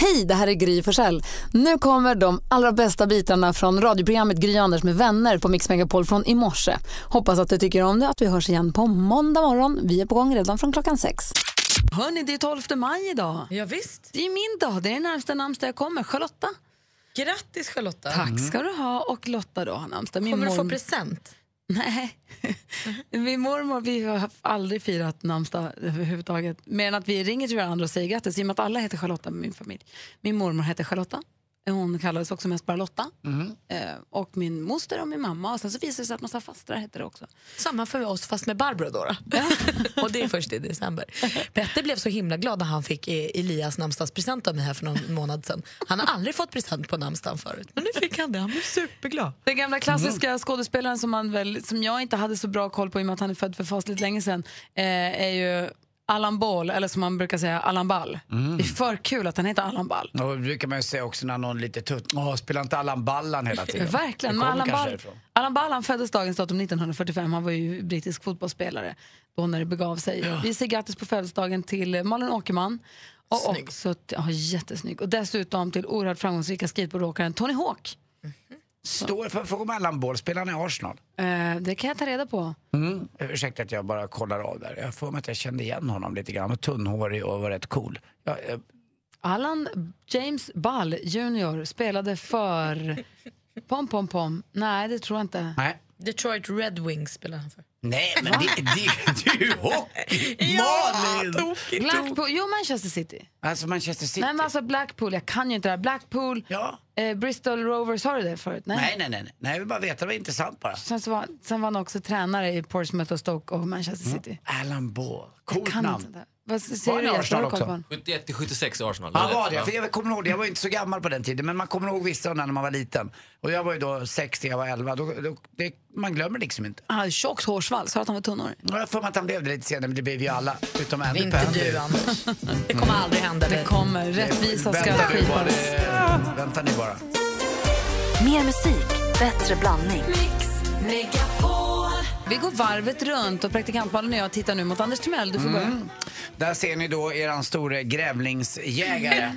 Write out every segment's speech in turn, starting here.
Hej, det här är Gry Forssell. Nu kommer de allra bästa bitarna från radioprogrammet Gry Anders med vänner på Mix Megapol från i morse. Hoppas att du tycker om det att vi hörs igen på måndag morgon. Vi är på gång redan från klockan sex. Hörni, det är 12 maj idag. Ja, visst. Det är min dag. Det är den närmsta namnsdag jag kommer. Charlotta. Grattis Charlotta. Tack ska du ha. Och Lotta då har namnsdag. Kommer du få present? Nej. Min mormor vi har aldrig firat namnsdag överhuvudtaget. Mer än att vi ringer till varandra och säger grattis. I och med att alla heter Charlotta min familj. Min mormor heter Charlotta. Hon kallades också mest bara Lotta. Eh, och min moster och min mamma. Och sen så visade det sig att massa fastrar hette det också. Samma för oss fast med Barbro då. då. och det är först i december. Petter blev så himla glad när han fick eh, Elias namnsdagspresent av mig här för någon månad sedan. Han har aldrig fått present på namnsdagen förut. Men nu fick han det. Han blev superglad. Den gamla klassiska skådespelaren som, man väl, som jag inte hade så bra koll på i och med att han är född för fasligt länge sedan eh, är ju Allan Ball, eller som man brukar säga Allan Ball. Det är för kul att han heter Allan Ball. Och det brukar man ju säga också när någon lite tutt, åh spelar inte Allan Ballan hela tiden? Verkligen. Men Allan Ball. Allan Ball han föddes dagens datum 1945. Han var ju brittisk fotbollsspelare då när det begav sig. Vi säger grattis på födelsedagen till Malin Åkerman. Och Snygg. också till, ja, jättesnygg. Och dessutom till oerhört framgångsrika skateboardåkaren Tony Hawk. Står för fråga om Allan spelar han i Arsenal? Eh, det kan jag ta reda på. Mm. Ursäkta att jag bara kollar av där. Jag får mig att jag kände igen honom lite grann. Han var tunnhårig och var rätt cool. Ja, eh, Allan James Ball Jr spelade för... Pom, pom, pom. Nej, det tror jag inte. nej. Detroit Red Wings spelar han för. Nej, men det, det, det är ju hockey! Malin! Blackpool, jo, Manchester City. Alltså Manchester City. Nej, men alltså Blackpool, jag kan ju inte det här. Blackpool, Ja. eh, Bristol Rovers, har du det förut? Nej, nej, nej. nej. Jag vill bara veta, det var intressant bara. Sen, så var, sen var han också tränare i Portsmouth och Stoke och Manchester City. Allan Ball. Jag Coolt kan namn. inte det. Vad Var säger du i? Arsenal också? på honom? 71 till 76 Arsenal. Han var det. För jag kommer ihåg det. Jag var inte så gammal på den tiden, men man kommer ihåg vissa när man var liten. Och jag var ju då 60, jag var 11. Då, då, det, man glömmer liksom inte. Han hade tjockt hårsvall, sa att han var. Och Jag har för mig att han blev det lite senare, men det blev ju alla. Utom Andy Inte du Anders. Det kommer aldrig hända Det kommer, rättvisa ska skipas. Vänta ni bara. Mer musik, bättre blandning. Vi går varvet runt och praktikantmalen och jag tittar nu mot Anders Timell. Du får börja. Där ser ni då eran store grävlingsjägare.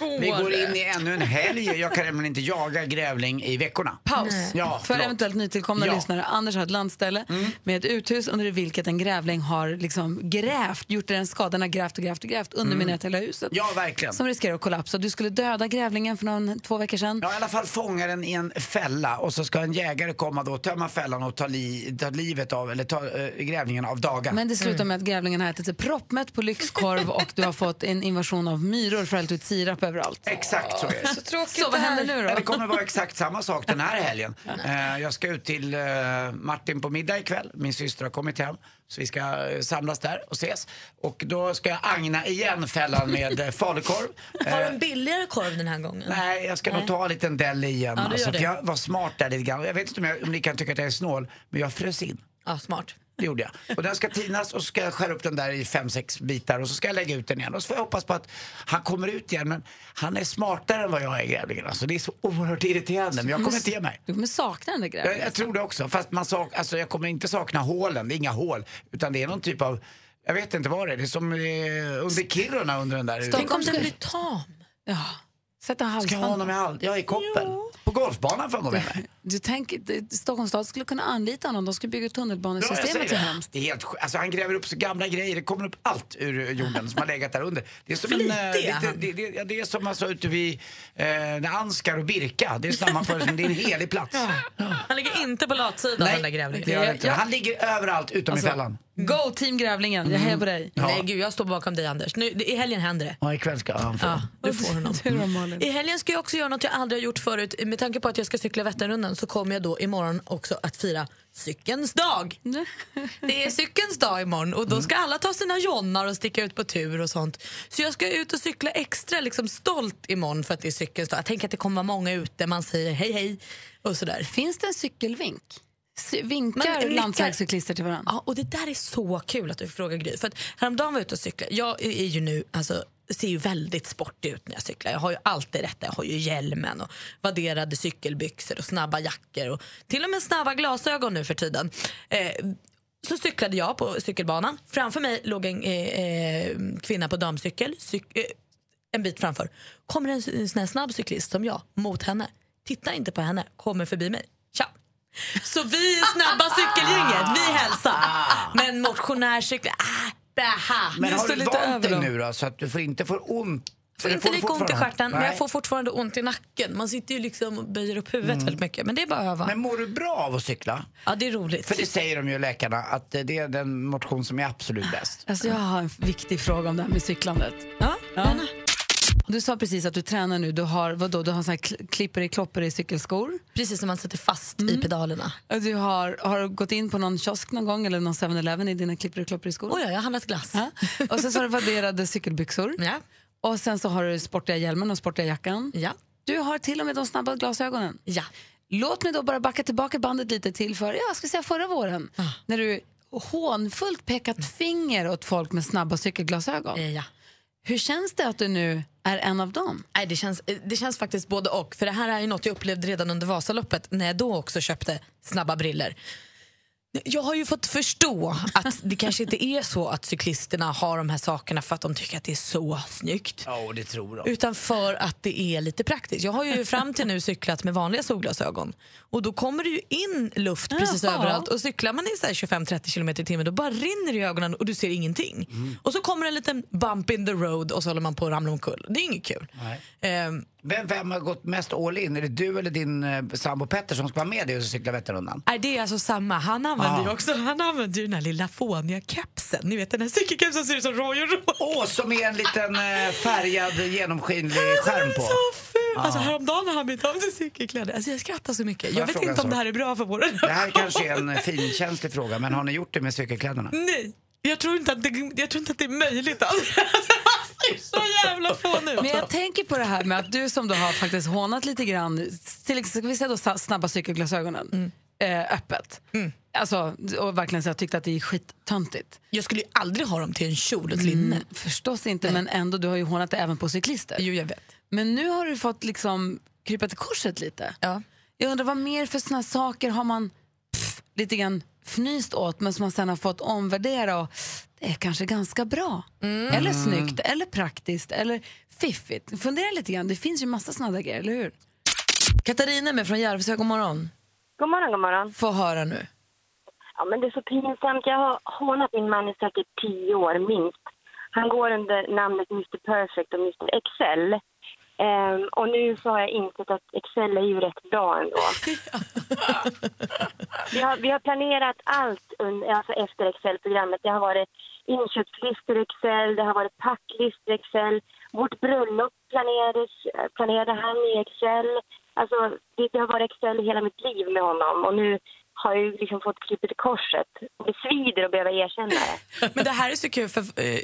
Vi går in i ännu en helg. Jag kan nämligen inte jaga grävling i veckorna. Paus. Ja, För förlåt. eventuellt nytillkomna Ja. lyssnare. Anders har ett landställe med ett uthus under vilket en grävling har liksom grävt, gjort en skada, den har grävt och grävt och grävt, underminerat hela huset. Ja, verkligen. Som riskerar att kollapsa. Du skulle döda grävlingen för någon, två veckor sedan. Ja, i alla fall fånga den i en fälla och så ska en jägare komma då, tömma fällan och ta, li, ta livet av, eller ta äh, grävlingen av daga. Men det slutar med att grävlingen har ätit sig proppmätt på lyxkorv och du har fått en invasion av myror för att hällt ut sirap överallt. Exakt så är det. Så tråkigt Så vad händer nu Ja, det då? kommer vara exakt samma sak den här helgen. Eh, jag ska ut till eh, Martin på middag ikväll. Min syster har kommit hem. Så vi ska eh, samlas där och ses. Och då ska jag agna igen fällan med eh, falukorv. Har du Eh, en billigare korv den här gången? Nej, jag ska nog ta en liten deli igen. Ja, alltså, jag var smart där lite grann. Jag vet inte om, jag, om ni kan tycka att jag är snål, men jag frös in. Ja, smart. Det gjorde jag. Och den ska tinas och så ska jag skära upp den där i fem, sex bitar och så ska jag lägga ut den igen. Och så får jag hoppas på att han kommer ut igen. Men han är smartare än vad jag är grävlingen. Alltså, det är så oerhört irriterande. Men jag kommer inte ge mig. Du kommer sakna den där Jag, grävlingen. jag tror det också. Fast man sak, alltså, jag kommer inte sakna hålen. Det är inga hål. Utan det är någon typ av, jag vet inte vad det är. Det är som eh, under Kiruna under den där. Tänk om den blir tam. Ja. Sätta Ska jag ha halsband. honom i all, ja, i koppel? På golfbanan får jag gå med mig. Du tänker, Stockholms stad skulle kunna anlita honom. De skulle bygga Ja, tunnelbanesystemet så det. hemskt. Det är helt alltså, han gräver upp så gamla grejer, det kommer upp allt ur jorden som har legat där under. Det är som, en, eh, Flitig är lite, han. det, det, ja, det är som alltså ute vid eh, Anskar och Birka. Det är samma det är en helig plats. Han ligger inte på latsidan den där det grävlingen. Ja. Han ligger överallt utom Alltså, i fällan. Go team Grävlingen, jag hejar på dig. Nej gud, jag står bakom dig Anders. Nu, I helgen händer det. Ja, ikväll ska han få. Ja, du får honom. I helgen ska jag också göra något jag aldrig har gjort förut. Med tanke på att jag ska cykla Vätternrundan så kommer jag då imorgon också att fira cykelns dag. Det är cykelns dag imorgon och då ska alla ta sina jonnar och sticka ut på tur och sånt. Så jag ska ut och cykla extra liksom stolt imorgon för att det är cykelns dag. Jag tänker att det kommer vara många ute, man säger hej hej och sådär. Finns det en cykelvink? Vinkar landsvägscyklister till varandra? Ja, och det där är så kul att du frågar Gry. För att häromdagen var jag ute och cyklade. Jag är ju nu, alltså, ser ju väldigt sportig ut när jag cyklar. Jag har ju alltid rätt. Jag har ju hjälmen och vadderade cykelbyxor och snabba jackor och till och med snabba glasögon nu för tiden. Eh, så cyklade jag på cykelbanan. Framför mig låg en eh, eh kvinna på damcykel. Cyk- eh, en bit framför. Kommer en, en sån här snabb cyklist som jag mot henne. Tittar inte på henne, kommer förbi mig. Tja! Så vi är snabba cykelgänget, vi hälsar. Men motionärcykel... ah, baha. Men Du har du lite vant över dig nu då så att du får inte får ont? får inte lika ont i stjärten, men jag får fortfarande ont i nacken. Man sitter ju liksom och böjer upp huvudet väldigt mycket. Men det är bara att öva. Men mår du bra av att cykla? Ja, det är roligt. För det säger de ju läkarna att det är den motion som är absolut bäst. Alltså jag har en viktig fråga om det här med cyklandet. Ja, gärna. Du sa precis att du tränar nu. Du har, vadå, du har såna här kl- klipper i kloppor i cykelskor. Precis som man sätter fast i pedalerna. Och Du har, har gått in på någon kiosk någon gång eller någon 7-Eleven i dina klipper i kloppor i skor? Oj, ja, jag har handlat glass. Ja. Och sen så har du vadderade cykelbyxor. Ja. Och sen så har du sportiga hjälmen och sportiga jackan. Ja. Du har till och med de snabba glasögonen. Ja. Låt mig då bara backa tillbaka bandet lite till för, jag ska säga förra våren. När du hånfullt pekat finger åt folk med snabba cykelglasögon. Eh, ja. Hur känns det att du nu är en av dem? Nej, det, känns, eh, det känns faktiskt både och. För Det här är ju något jag upplevde redan under Vasaloppet när jag då också köpte snabba briller. Jag har ju fått förstå att det kanske inte är så att cyklisterna har de här sakerna för att de tycker att det är så snyggt. Ja, det tror de. Utan för att det är lite praktiskt. Jag har ju fram till nu cyklat med vanliga solglasögon. Och då kommer det ju in luft precis Jaha. överallt. Och cyklar man i så här 25-30 km i timmen då bara rinner det i ögonen och du ser ingenting. Och så kommer en liten bump in the road och så håller man på att ramla omkull. Det är inget kul. Nej. Ehm, Vem, vem har gått mest all in? Är det du eller din eh, sambo Petter som ska vara med dig och cykla Vätternrundan? Nej, det är alltså samma. Han använder Ah. ju också han använder ju den här lilla fåniga kepsen. Ni vet den här cykelkepsen som ser ut som Roy och Roy. Åh, som är en liten eh, färgad genomskinlig skärm på. Så ful! Alltså häromdagen när han bytte om till cykelkläder. Alltså jag skrattar så mycket. Jag jag vet fråga inte en om det sak? här är bra för våra Det här kanske är en eh, finkänslig fråga, men har ni gjort det med cykelkläderna? Nej, jag tror inte att det, jag tror inte att det är möjligt. Alltså. Så jävla fånig ut. Men jag tänker på det här med att du som då har faktiskt hånat lite grann, till exempel ska vi säga då snabba cykelglasögonen, eh, öppet. Alltså, och verkligen så jag tyckte att det är skittöntigt. Jag skulle ju aldrig ha dem till en kjol och ett linne. Förstås inte, men ändå, du har ju hånat det även på cyklister. Jo, jag vet. Men nu har du fått liksom krypa till korset lite. Ja. Jag undrar vad mer för såna saker har man pff, lite grann fnyst åt men som man sen har fått omvärdera och det är kanske ganska bra. Eller snyggt, eller praktiskt, eller fiffigt. Fundera lite grann, det finns ju massa såna där grejer, eller hur? Katarina med från Järvsö, god morgon. God morgon, god morgon. Få höra nu. Ja, men det är så pinsamt. Jag har hånat min man i säkert tio år minst. Han går under namnet Mr Perfect och Mr Excel. Ehm, och nu så har jag insett att Excel är ju rätt bra ändå. vi, har, vi har planerat allt alltså efter Excel-programmet. Det har varit inköpslistor i Excel, det har varit packlistor i Excel. Vårt bröllop planerades, planerade han i Excel. Alltså, det, det har varit Excel hela mitt liv med honom. Och nu har ju liksom fått klippet i korset. Det svider att behöva erkänna det. Men det här är så kul för eh,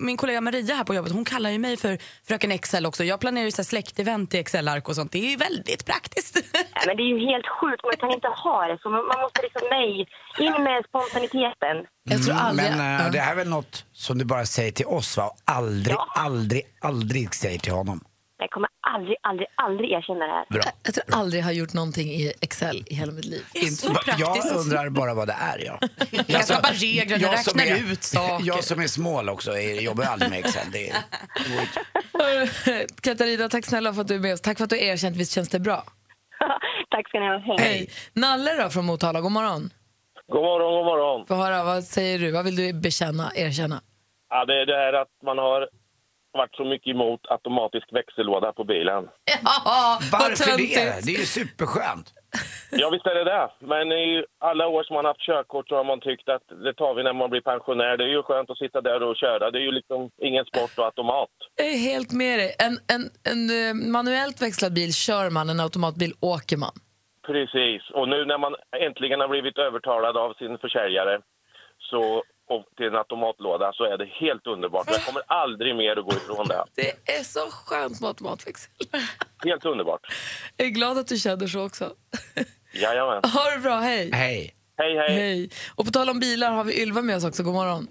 min kollega Maria här på jobbet hon kallar ju mig för fröken Excel också. Jag planerar ju så här släktevent i Excel-ark och sånt. Det är ju väldigt praktiskt. Nej, men det är ju helt sjukt. Man kan inte ha det så. Man man måste liksom, nej, in med spontaniteten. Jag tror aldrig... Men eh, ja. det här är väl något som du bara säger till oss va? Och aldrig, Ja. aldrig, aldrig säger till honom. Jag kommer aldrig, aldrig, aldrig erkänna det här. Bra. Jag tror aldrig jag har gjort någonting i Excel i hela mitt liv. Det är så praktiskt. Jag undrar bara vad det är. Ja. Jag skapar regler, jag som räknar är, ut saker. Jag som är smål också, är, jobbar aldrig med Excel. Det är. Katarina, tack snälla för att du är med oss. Tack för att du har erkänt, visst känns det bra? Tack ska ni ha. Hej. Hej. Nalle då från Motala, god morgon. God morgon, god morgon. Få höra, vad säger du? Vad vill du bekänna, erkänna? Ja, det är det här att man har varit så mycket emot automatisk växellåda på bilen. Ja, Varför det? Det är ju superskönt. Ja, visst är det det. Men i alla år som man haft körkort så har man tyckt att det tar vi när man blir pensionär. Det är ju skönt att sitta där och köra. Det är ju liksom ingen sport och automat. Jag är helt med dig. En, en, en eh, manuellt växlad bil kör man, en automatbil åker man. Precis. Och nu när man äntligen har blivit övertalad av sin försäljare så och till en automatlåda så är det helt underbart. Jag kommer aldrig mer att gå ifrån det. Det är så skönt med automatväxel. Helt underbart. Jag är glad att du känner så också. Jajamän. Ha det bra, hej. Hej. Hej, hej. Hej. Och på tal om bilar har vi Ylva med oss också. God morgon.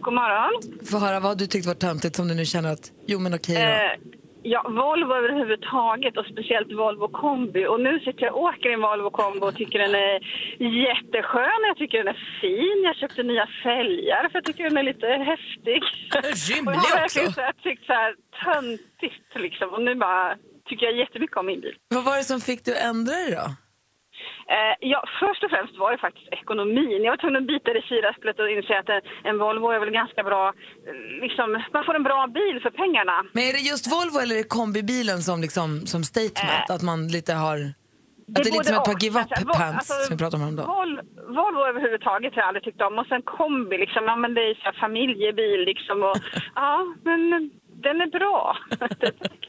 God morgon. Få höra vad du tyckte var töntigt som du nu känner att, jo men okej då. Eh, ja, Volvo överhuvudtaget och speciellt Volvo kombi. Och nu sitter jag och åker i en Volvo kombi och tycker den är jätteskön. Jag tycker den är fin. Jag köpte nya fälgar för jag tycker den är lite häftig. Rymlig och jag har också. verkligen så här tyckt så här töntigt liksom. Och nu bara tycker jag jättemycket om min bil. Vad var det som fick dig att ändra dig då? Eh, ja, först och främst var det faktiskt ekonomin. Jag var tvungen att bita det sura äpplet och inse att en, Volvo är väl ganska bra, eh, liksom, man får en bra bil för pengarna. Men är det just Volvo eller är det kombibilen som, liksom, som statement? att man lite har... Att det är lite både som ett par och. give up Alltså, alltså, som vi pratade om häromdagen. Vol- Volvo överhuvudtaget har jag aldrig tyckt om. Och sen kombi, liksom, ja, men det är så här familjebil liksom. Och, ja, men den är bra.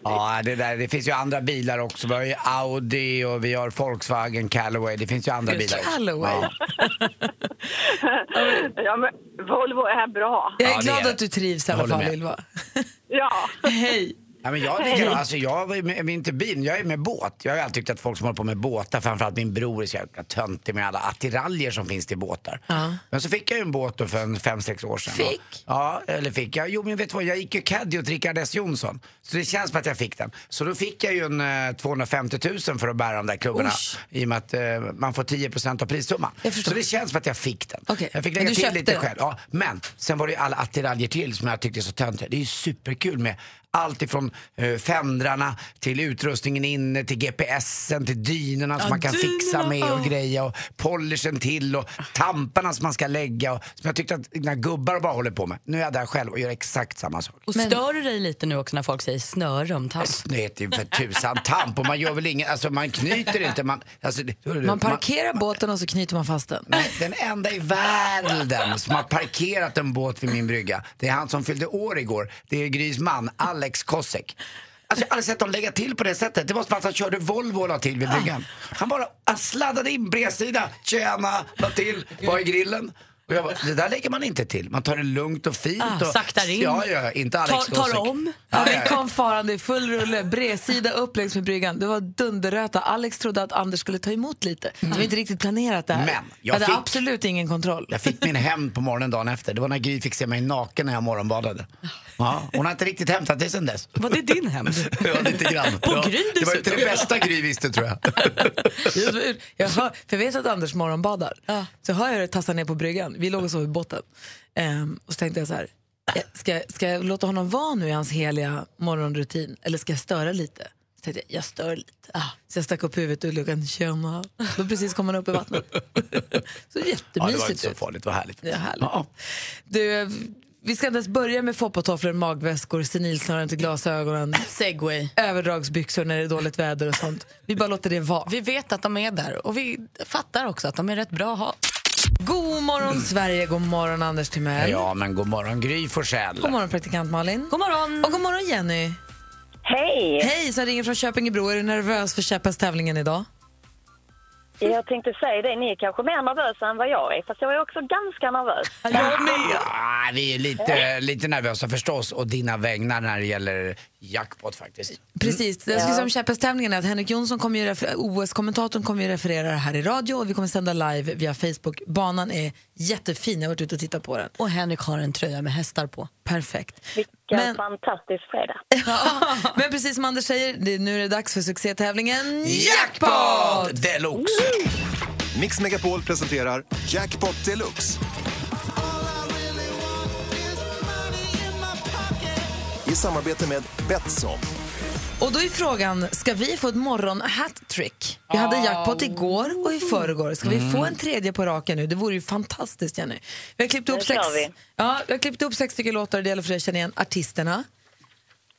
Ja, det, där, det finns ju andra bilar också. Vi har ju Audi och vi har Volkswagen Callaway. Det finns ju andra bilar också. Callaway? Ja. ja, men Volvo är bra. Jag är Ja, glad är att du trivs i alla fall. Ylva. Ja. Hej. Ja, men jag, är likadant. alltså, jag med inte bil, jag är med båt. Jag har alltid tyckt att folk som håller på med båtar, framförallt min bror är så jävla töntig med alla attiraljer som finns till båtar. Ja. Men så fick jag ju en båt då för en fem, sex år sedan. Fick? Ja, eller fick jag. Jo men vet du vad, jag gick ju caddy åt Rickard S Jonsson. Så det känns som att jag fick den. Så då fick jag ju en eh, 250 000 för att bära de där klubborna. Usch. I och med att eh, man får 10% av prissumman. Så det känns som att jag fick den. Okej, Jag fick lägga till lite den? själv. Ja, men sen var det ju alla attiraljer till som jag tyckte är så töntiga. Det är ju superkul med allt ifrån uh, fändrarna till utrustningen inne, till GPSen, till dynorna som Ja, man kan fixa dynorna, med och ja. greja och polishen till och tamparna som man ska lägga och som jag tyckte att när gubbar bara håller på med. Nu är jag där själv och gör exakt samma sak. Och stör du dig lite nu också när folk säger snörumtamp? Det heter ju för tusan tamp och man gör väl inget, alltså man knyter inte, man... Alltså, det- Man parkerar båten och så knyter man fast den. Nej, den enda i världen som har parkerat en båt vid min brygga, det är han som fyllde år igår. Det är Grys man, Alex Kosek. Alltså, jag har aldrig sett dem lägga till på det sättet. Det var som att han körde Volvo och till vid bryggan. Han bara han sladdade in bredsida, tjena, la till, var i grillen. Och jag bara, det där lägger man inte till. Man tar det lugnt och fint. Ah, och, saktar in. Ja, ja, inte Alex Tar- tar om. Ja, Ja, ja, vi kom farande i full rulle, bredsida upp längs med bryggan. Det var dunderröta. Alex trodde att Anders skulle ta emot lite. Det var inte riktigt planerat det här. Men jag hade fick- absolut ingen kontroll. Jag fick min hämnd på morgonen dagen efter. Det var när Gry fick se mig naken när jag morgonbadade. Ja, hon har inte riktigt hämtat det sen dess. Var det din hämnd? Ja, lite grann. På ja. Gry Det var inte det bästa Gry visste tror jag. Jag, hör, för jag vet att Anders morgonbadar. Så hör jag det tassa ner på bryggan. Vi låg och sov i båten. Ehm, och så tänkte jag så här, eh, ska, jag- ska jag låta honom vara nu i hans heliga morgonrutin eller ska jag störa lite? Så tänkte jag, jag stör lite. Så jag stack upp huvudet ur luckan, tjena. Då precis kom han upp i vattnet. så Ja, det jättemysigt var inte så farligt, det var härligt. Det är härligt. Ja. Du, vi ska inte ens börja med foppatofflor, magväskor, senilsnören till glasögonen, Segway. överdragsbyxor när det är dåligt väder och sånt. Vi bara låter det vara. Vi vet att de är där och vi fattar också att de är rätt bra att ha. God morgon Sverige, god morgon Anders Timell. Ja, men god morgon Gry Forssell. God morgon praktikant Malin. God morgon! Och god morgon Jenny. Hej! Hej, som ringer från Köpingebro. Är du nervös för Käppas-tävlingen idag? Jag tänkte säga det, ni är kanske mer nervösa än vad jag är, fast jag är också ganska nervös. Jag med! Ja, vi är lite, lite nervösa förstås och dina vägnar när det gäller jackpot faktiskt. Precis. Jag skulle säga om Käppas-tävlingen är att Henrik Jonsson, kommer ju OS-kommentatorn, kommer ju referera det här i radio och vi kommer sända live via Facebook. Banan är jättefin, jag har varit ute och tittat på den. Och Henrik har en tröja med hästar på. Perfekt. Vilken Men- fantastisk fredag. Men precis som Anders säger, det, nu är det dags för succétävlingen Jackpot deluxe! Mix Megapol presenterar Jackpot Deluxe. I samarbete med Betsson. Och då är frågan, ska vi få ett morgon-hattrick? Vi hade jackpot igår och i förrgår. Ska vi få en tredje på raken nu? Det vore ju fantastiskt, Jenny. Vi har klippt upp Det sex, ja, vi har klippt upp sex stycken låtar. Det gäller för dig att känna igen artisterna.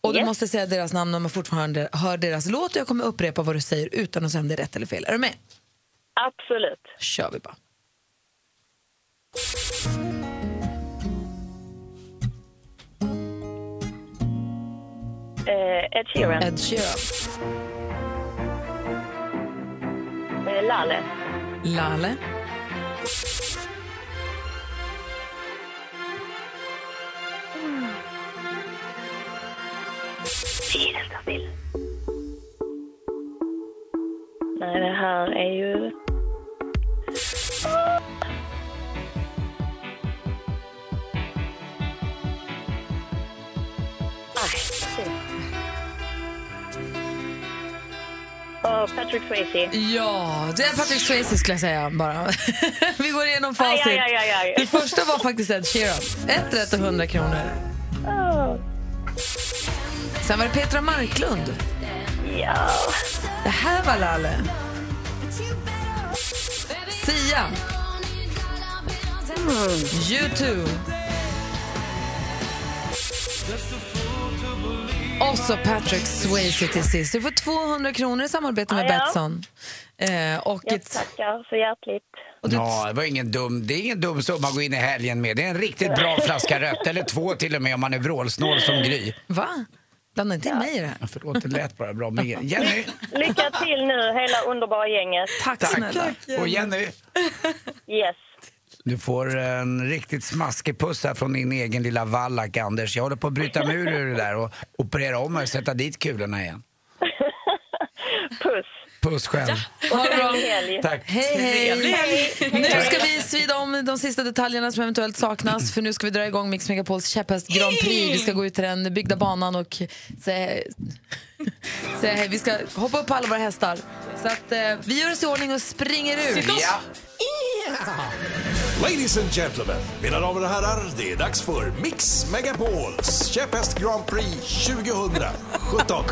Och du Yes. måste säga deras namn när man fortfarande hör deras låt. Och jag kommer upprepa vad du säger utan att säga om det är rätt eller fel. Är du med? Absolut. kör vi bara. Eh, Ed Sheeran. Ed Sheeran. Eh, Lalle. Lale. Swayze. Ja, det är Patrick Swayze skulle jag säga bara. Vi går igenom facit. Aj, aj, aj, aj. Det första var faktiskt Ed Sheeran. Ett rätt och 100 kronor. Oh. Sen var det Petra Marklund. Ja. Det här var Lalle. Sia. U2. Och så Patrick Swayze till sist. Du får 200 kronor i samarbete med. Betsson. Eh, och Jag ett, tackar så hjärtligt. Ja, det var ingen dum, det är ingen dum summa att gå in i helgen med. Det är en riktigt bra flaska rött, eller två till och med om man är vrålsnål som Gry. Va? Blanda inte in mig i det här. Ja, Förlåt, det lät bara bra med Jenny. Lycka till nu, hela underbara gänget. Tack, snälla. Och Jenny, Yes. Du får en riktigt smaskig puss här från din egen lilla vallack, Anders. Jag håller på att bryta mig ur det där och operera om och sätta dit kulorna igen. Puss. Puss själv. Ha det. Trevlig helg. Tack. Hej, hej. Nu ska vi svida om de sista detaljerna som eventuellt saknas för nu ska vi dra igång Mix Megapols käpphäst Grand Prix. Vi ska gå ut till den byggda banan och säga, säga hej. Vi ska hoppa upp på alla våra hästar. Så att eh, vi gör oss i ordning och springer ut. Ja. Ladies and gentlemen, mina damer och herrar, det är dags för Mix Megapols käpphäst Grand Prix 2017.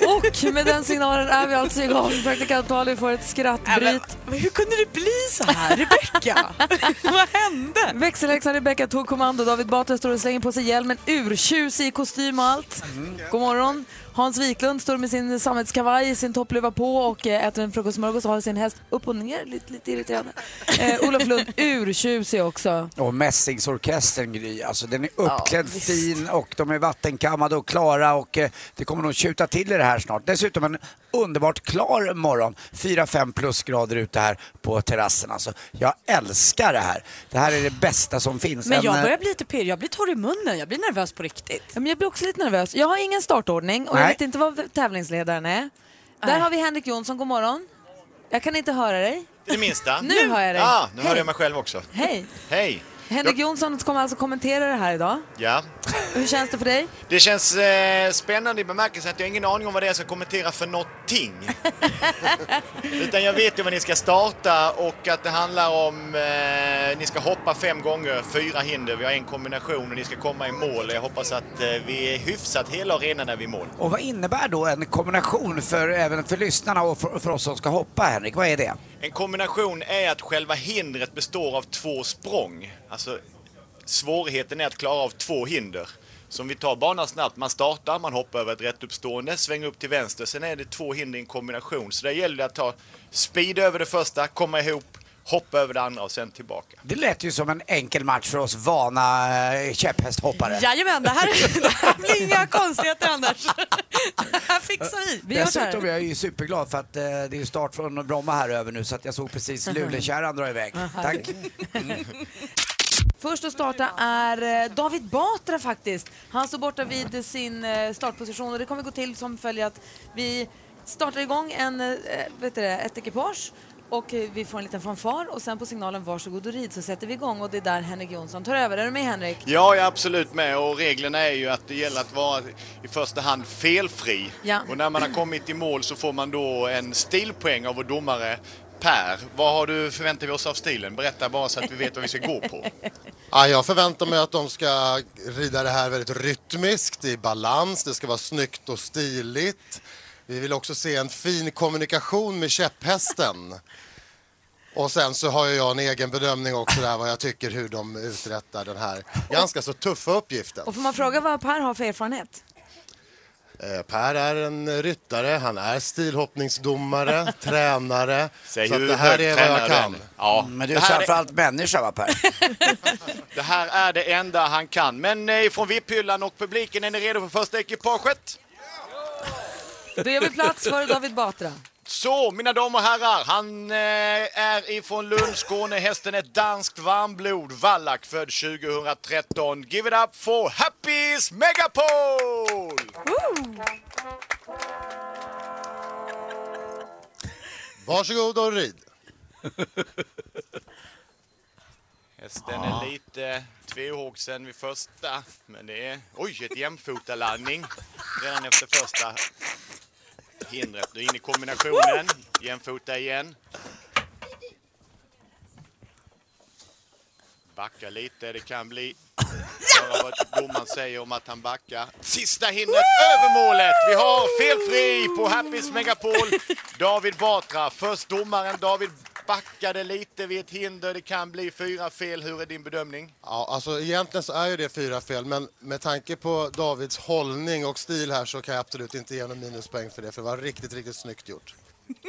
Och med den signalen är vi alltså igång. Praktikant Malin får ett skrattbryt. Hur kunde det bli så här, Rebecka? Vad hände? Växelhäxan Rebecca tog kommando. David Batra står och slänger på sig hjälmen, urtjusig i kostym och allt. God morgon. Hans Wiklund står med sin sammetskavaj, sin toppluva på och äter en frukostsmörgås och har sin häst upp och ner, lite, lite irriterande. Eh, Olof Lund, urtjusig också. Och Mässingsorkestern Gry, alltså den är uppklädd fin och de är vattenkammade och klara och eh, det kommer nog tjuta till i det här snart. Dessutom en underbart klar morgon, 4-5 plusgrader ute här på terrassen. Alltså, jag älskar det här. Det här är det bästa som finns. Men En, jag eh, börjar bli lite pirrig, jag blir torr i munnen, jag blir nervös på riktigt. Ja, men jag blir också lite nervös. Jag har ingen startordning och jag Nej. vet inte vad tävlingsledaren är. Där Nej. har vi Henrik Jonsson, god morgon. Jag kan inte höra dig. Det minsta. Nu hör jag dig. Ja, nu hör jag mig själv också. Hej. Hej. Henrik Jonsson kommer alltså kommentera det här idag. Ja. Hur känns det för dig? Det känns eh, spännande i bemärkelsen att jag har ingen aning om vad det är jag ska kommentera för någonting. Utan jag vet ju vad ni ska starta och att det handlar om eh, ni ska hoppa fem gånger, fyra hinder, vi har en kombination och ni ska komma i mål. Jag hoppas att eh, vi är hyfsat hela och rena när vi är i mål. Och vad innebär då en kombination för, även för lyssnarna och för, för oss som ska hoppa, Henrik? Vad är det? En kombination är att själva hindret består av två språng. Alltså, svårigheten är att klara av två hinder. Så om vi tar banan snabbt, man startar, man hoppar över ett rättuppstående, svänger upp till vänster, sen är det två hinder i en kombination. Så där gäller det att ta speed över det första, komma ihop, hoppa över det andra och sen tillbaka. Det lät ju som en enkel match för oss vana eh, käpphästhoppare. Jajamän, det här, det här blir inga konstigheter Anders. Det här fixar vi. Vi Dessutom här. är jag ju superglad för att eh, det är start från Bromma här över nu så att jag såg precis Lulekärran dra iväg. Tack. Först att starta är eh, David Batra faktiskt. Han står borta vid sin startposition och det kommer gå till som följer att vi startar igång en, vet du det, ett ekipage och eh, vi får en liten fanfar och sen på signalen varsågod och rid så sätter vi igång och det är där Henrik Jonsson tar över. Är du med Henrik? Ja, jag är absolut med och reglerna är ju att det gäller att vara i första hand felfri. Ja. Och när man har kommit i mål så får man då en stilpoäng av vår domare Per, vad har du förväntar vi oss av stilen? Berätta bara så att vi vet vad vi ska gå på. Ja, jag förväntar mig att de ska rida det här väldigt rytmiskt, i balans, det ska vara snyggt och stiligt. Vi vill också se en fin kommunikation med käpphästen. Och sen så har jag en egen bedömning också där vad jag tycker hur de uträttar den här ganska så tuffa uppgiften. Och får man fråga vad Per har för erfarenhet? Eh, Per är en ryttare, han är stilhoppningsdomare, tränare. Säg så att det här är vad jag kan. Ja, Men du är det här är- framförallt människa va Per? Det här är det enda han kan. Men eh, från VIP-hyllan och publiken, är ni redo för första ekipaget? Då gör vi plats för David Batra. Så, mina damer och herrar, han eh, är ifrån Lund, Skåne. Hästen är danskt varmblod, Wallach, född 2013. Give it up for Happys Megapol! Varsågod och rid. Hästen är lite tvehågsen vid första, men det är... Oj, ett jämfotalandning redan efter första hindret. Nu in i kombinationen, jämfota igen. Backa lite, det kan bli... Höra vad domaren säger om att han backar. Sista hindret över målet! Vi har felfri på Happys Megapol. David Batra, först domaren David backade lite vid ett hinder. Det kan bli fyra fel. Hur är din bedömning? Ja, alltså egentligen så är ju det fyra fel, men med tanke på Davids hållning och stil här så kan jag absolut inte ge någon minuspoäng för det, för det var riktigt, riktigt snyggt gjort.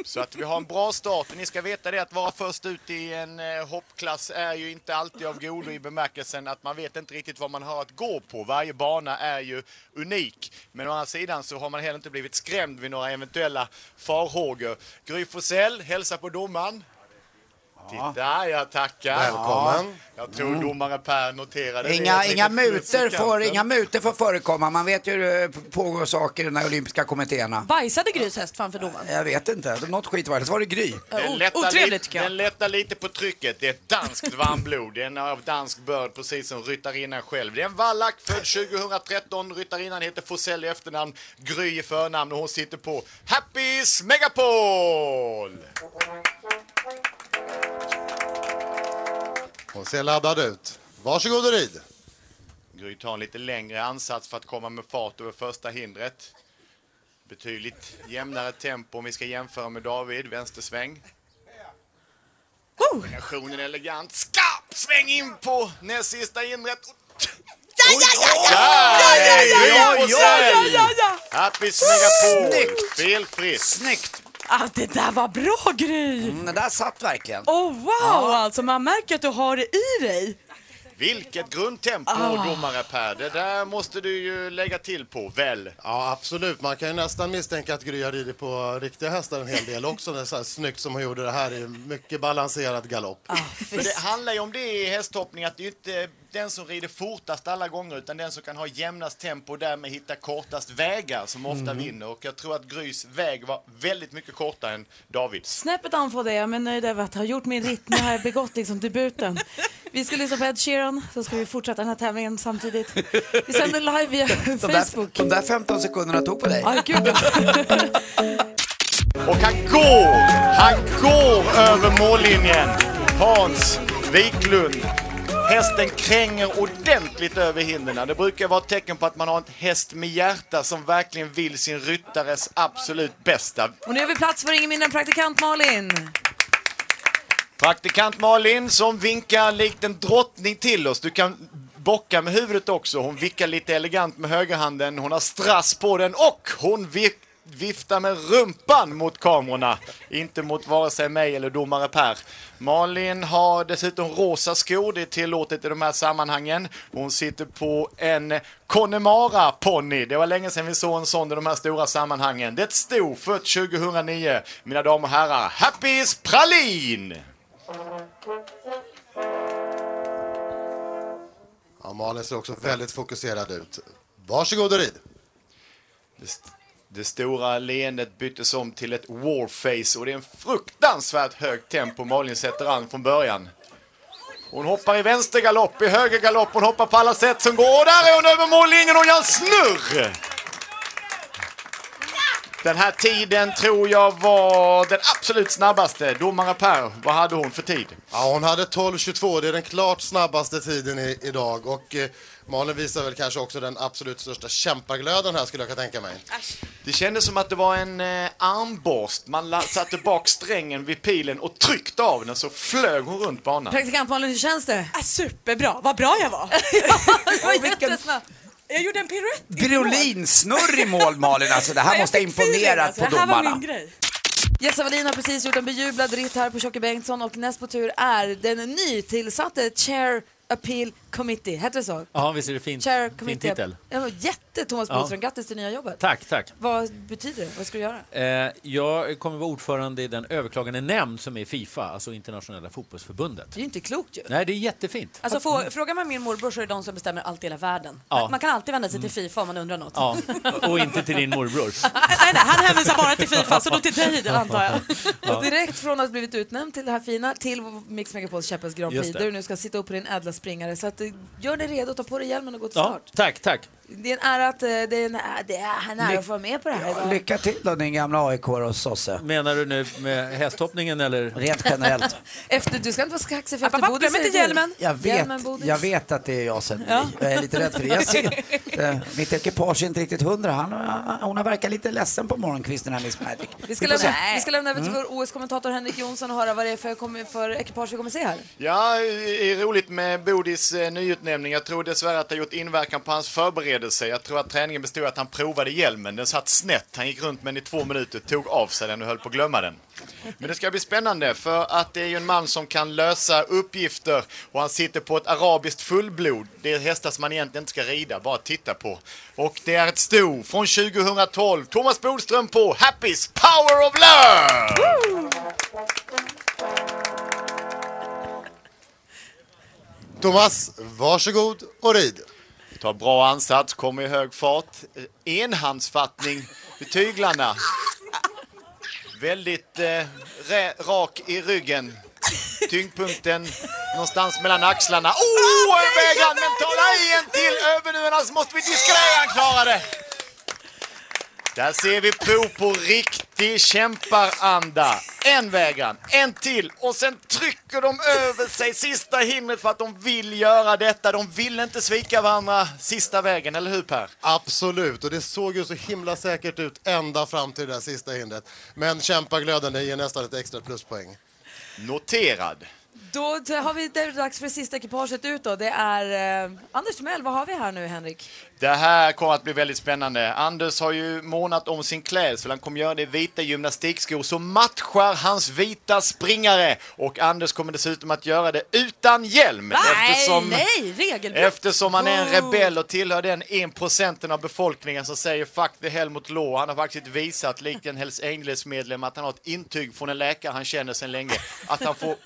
Så att vi har en bra start. Ni ska veta det att vara först ut i en eh, hoppklass är ju inte alltid av godo i bemärkelsen att man vet inte riktigt vad man har att gå på. Varje bana är ju unik. Men å andra sidan så har man heller inte blivit skrämd vid några eventuella farhågor. Gry Forssell, hälsa på domaren. Titta, jag tackar. Välkommen. Ja, jag tror domare Per noterade det. Inga, Ett inga, mutor får, inga mutor får förekomma. Man vet ju hur det pågår saker i de här olympiska kommittéerna. Bajsade Grys häst framför domaren? Jag vet inte. Något skit var det. Så var det Gry. Den lättar, lite, den lättar lite på trycket. Det är ett danskt varmblod. Det är en av dansk börd, precis som ryttarinnan själv. Det är en vallack född 2013. Ryttarinnan heter Forsell i efternamn, Gry i förnamn och hon sitter på Happys Megapol! Hon ser laddad ut. Varsågod och rid. Gry tar en lite längre ansats för att komma med fart över första hindret. Betydligt jämnare tempo om vi ska jämföra med David. Vänstersväng. Kombinationen är elegant. Skarp sväng in på näst sista hindret. Ja, ja, ja, ja, ja, ja, ja, ja. Happys Megapol. Snyggt. Felfritt. Snyggt. Ah, det där var bra Gry! Mm, det där satt verkligen. Oh, wow, Ja. alltså man märker att du har det i dig. Vilket grundtempo, Ah. domare Per. Det där måste du ju lägga till på, väl? Ja, absolut. Man kan ju nästan misstänka att Gry har ridit på riktiga hästar en hel del också. Det är så här snyggt som hon gjorde det här i mycket balanserad galopp. För det handlar ju om det i hästhoppning, att det inte den som rider fortast alla gånger, utan den som kan ha jämnast tempo och därmed hitta kortast vägar som ofta Mm. vinner. Och jag tror att Grys väg var väldigt mycket kortare än Davids. Snäppet är jag, men nöjd över att ha gjort min ritt. Nu har jag begått liksom debuten. Vi ska lyssna på Ed Sheeran, så ska vi fortsätta den här tävlingen samtidigt. Vi sänder live via De Facebook. där, de där 15 sekunderna tog på dig. Aj, gud. Och han går! Han går över mållinjen! Hans Wiklund. Hästen kränger ordentligt över hindren. Det brukar vara ett tecken på att man har en häst med hjärta som verkligen vill sin ryttares absolut bästa. Och nu har vi plats för ingen mindre än praktikant Malin. Praktikant Malin som vinkar likt en drottning till oss. Du kan bocka med huvudet också. Hon vickar lite elegant med högerhanden. Hon har strass på den och hon vi- viftar med rumpan mot kamerorna. Inte mot vare sig mig eller domare Per. Malin har dessutom rosa skor. Det är tillåtet i de här sammanhangen. Hon sitter på en Connemara ponny. Det var länge sedan vi såg en sån i de här stora sammanhangen. Det stod fött 2009. Mina damer och herrar, Happys Pralin! Ja, Malin ser också väldigt fokuserad ut. Varsågod och rid det stora leendet byttes om till ett warface och det är en fruktansvärt högt tempo Malin sätter an från början. Hon hoppar i vänster galopp, i höger galopp, hon hoppar på alla sätt som går och där är hon över mållinjen och gör en snurr! Den här tiden tror jag var den absolut snabbaste. Domare Per, vad hade hon för tid? Ja, hon hade 12.22. Det är den klart snabbaste tiden i, idag. Och eh, Malin visar väl kanske också den absolut största kämpaglöden här skulle jag kunna tänka mig. Det kändes som att det var en eh, armborst. Man satte bak strängen vid pilen och tryckte av den så flög hon runt banan. Praktikant Malin, hur känns det? Ah, superbra, vad bra jag var. Det var jättesnabbt. Jag gjorde en piruett. Violinsnurr i mål Malin alltså. Det här måste ha imponerat alltså. på Det här var domarna. min grej. Jessa Wallin har precis gjort en bejublad ritt här på Tjocke Bengtsson och näst på tur är den nytillsatte Chair Appeal Committee, hette det så? Ja, visst är det fint? Chair fin titel. Ja, jätte, Thomas Ja. Bodström. Grattis till nya jobbet. Tack, tack. Vad betyder det? Vad ska du göra? Eh, jag kommer vara ordförande i den överklagande nämnd som är Fifa, alltså internationella fotbollsförbundet. Det är ju inte klokt ju. Nej, det är jättefint. Alltså, få, frågar man min morbror så är det de som bestämmer allt i hela världen. Ja. Man kan alltid vända sig till Fifa om man undrar något. Ja, och inte till din morbror. nej, nej, han hänvisar bara till Fifa, så då till dig antar jag. Ja. Och direkt från att ha blivit utnämnd till det här fina till Mix Megapols Käppens Grand Prix där du nu ska sitta upp på din ädla springare. Så att, gör dig redo, ta på dig hjälmen och gå till Ja, start. tack, tack. Det är en ära att, eh, det är en, det är en ära att få vara med på det här idag. Lycka till då din gamla aik och sosse. Menar du nu med hästhoppningen eller? Rent generellt. Efter, du ska inte vara kaxig för efter Bodil inte säger till. hjälmen. Jag vet, jag vet att det är jag sen. Ja. Jag är lite rädd för det. Jag ser, eh, mitt ekipage är inte riktigt hundra. Han, hon har verkat lite ledsen på morgonkvisten här, Miss Magic. Vi ska, lämna, vi ska lämna över till Mm. vår OS-kommentator Henrik Jonsson och höra vad det är för, kommer- för ekipage vi kommer se här. Ja, det är roligt med Bodis eh, nyutnämning. Jag tror dessvärre att det har gjort inverkan på hans förberedelse. Jag tror att träningen bestod i att han provade hjälmen. Den satt snett. Han gick runt med den i två minuter, tog av sig den och höll på att glömma den. Men det ska bli spännande för att det är ju en man som kan lösa uppgifter och han sitter på ett arabiskt fullblod. Det är hästar som man egentligen inte ska rida, bara titta på. Och det är ett sto från 2012. Thomas Bodström på Happys Power of Love! Thomas, varsågod och rid. Tar bra ansats, kommer i hög fart. Enhandsfattning i tyglarna. Väldigt eh, rak i ryggen. Tyngdpunkten någonstans mellan axlarna. Oh, en vägran! Men tala i en till över nu, annars måste vi diskrära han klarar det. Där ser vi prov på riktig kämparanda. En vägran, en till och sen trycker de över sig sista hindret för att de vill göra detta. De vill inte svika varandra sista vägen, eller hur Per? Absolut, och det såg ju så himla säkert ut ända fram till det där sista hindret. Men kämpaglöden, det ger nästan ett extra pluspoäng. Noterad. Då har vi, det dags för det sista ekipaget ut då. Det är eh, Anders Timell, vad har vi här nu Henrik? Det här kommer att bli väldigt spännande. Anders har ju månat om sin klädsel. Han kommer göra det i vita gymnastikskor som matchar hans vita springare. Och Anders kommer dessutom att göra det utan hjälm. Nej, nej, regelbrott. Eftersom han är en rebell och tillhör den 1% av befolkningen som säger fuck the Helmut Law. Han har faktiskt visat, likt en Hells Angels-medlem, att han har ett intyg från en läkare han känner sedan länge. Att han får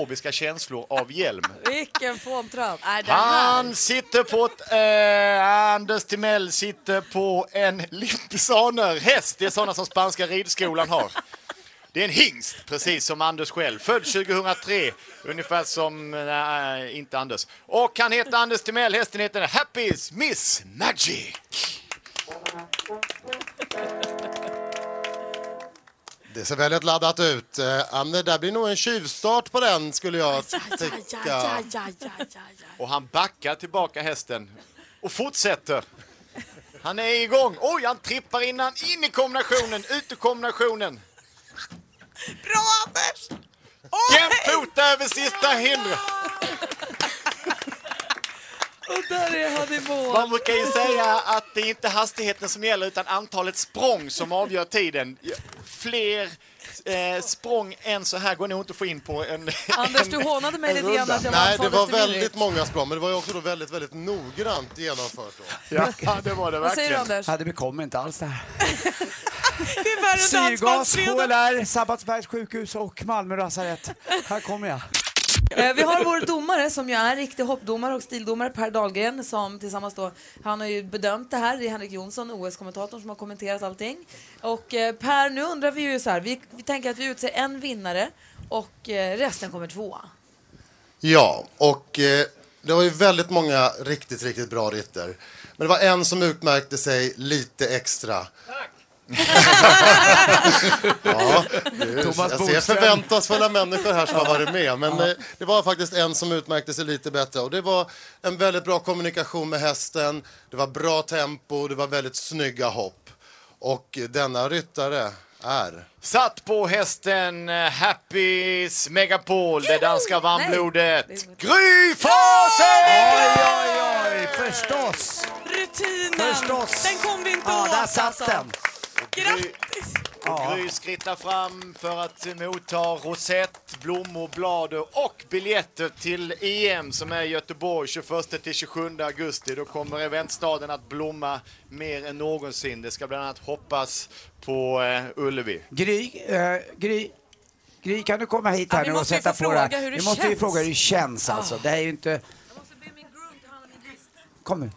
klaustrofobiska känslor av hjälm. Vilken fåntratt! Här. Han sitter på ett... Eh, Anders Timell sitter på en Lipisaner häst. Det är sådana som spanska ridskolan har. Det är en hingst, precis som Anders själv. Född 2003, ungefär som... Nej, inte Anders. Och han heter Anders Timell. Hästen heter Happy's Miss Magic. Det ser väldigt laddat ut. Eh, Anne, där blir nog en tjuvstart på den skulle jag tycka. Och han backar tillbaka hästen och fortsätter. Han är igång. Oj, han trippar innan. In i kombinationen, ut ur kombinationen. Bra Anders! Jämfota över sista hindret. Och där är han i mål. Man brukar ju säga att det är inte hastigheten som gäller utan antalet språng som avgör tiden. Fler eh, språng än så här går nog inte att få in på en Anders, en, du hånade mig lite grann runda. att jag Nej, det var väldigt många språng, men det var ju också då väldigt, väldigt noggrant genomfört. Då. Ja, det var det Vad säger du Anders? Ja, det bekommer inte alls det här. Det är värre än Syrgas. HLR, Sabbatsbergs sjukhus och Malmö lasarett. Här kommer jag. Eh, Vi har vår domare som ju är riktig hoppdomare och stildomare, Per Dahlgren, som tillsammans då, han har ju bedömt det här, det är Henrik Jonsson, OS-kommentatorn som har kommenterat allting. Och eh, Per, nu undrar vi ju så här, vi, vi tänker att vi utser en vinnare och eh, resten kommer tvåa. Ja, och eh, det var ju väldigt många riktigt, riktigt bra ritter. Men det var en som utmärkte sig lite extra. Ja, det, Thomas jag förväntansfulla människor här som har varit med. Men eh, det var faktiskt en som utmärkte sig lite bättre. Och det var en väldigt bra kommunikation med hästen. Det var bra tempo, det var väldigt snygga hopp. Och denna ryttare är... Satt på hästen eh, Happys Megapol, det danska varmblodet. Gry Forssell! Oj, oj, oj, förstås. Rutinen! Förstås. Den kom vi inte Ja, åt där satt alltså. den. Grattis! Gry skrittar fram för att motta rosett, blommor, blad och biljetter till EM som är i Göteborg 21 till 27 augusti. Då kommer eventstaden att blomma mer än någonsin. Det ska bland annat hoppas på eh, Ullevi. Gry, eh, Gry, Gry, kan du komma hit Ja, här vi nu och måste ju sätta på hur det Vi måste ju känns. fråga hur det känns alltså. Ah. Det här är ju inte... Kom nu.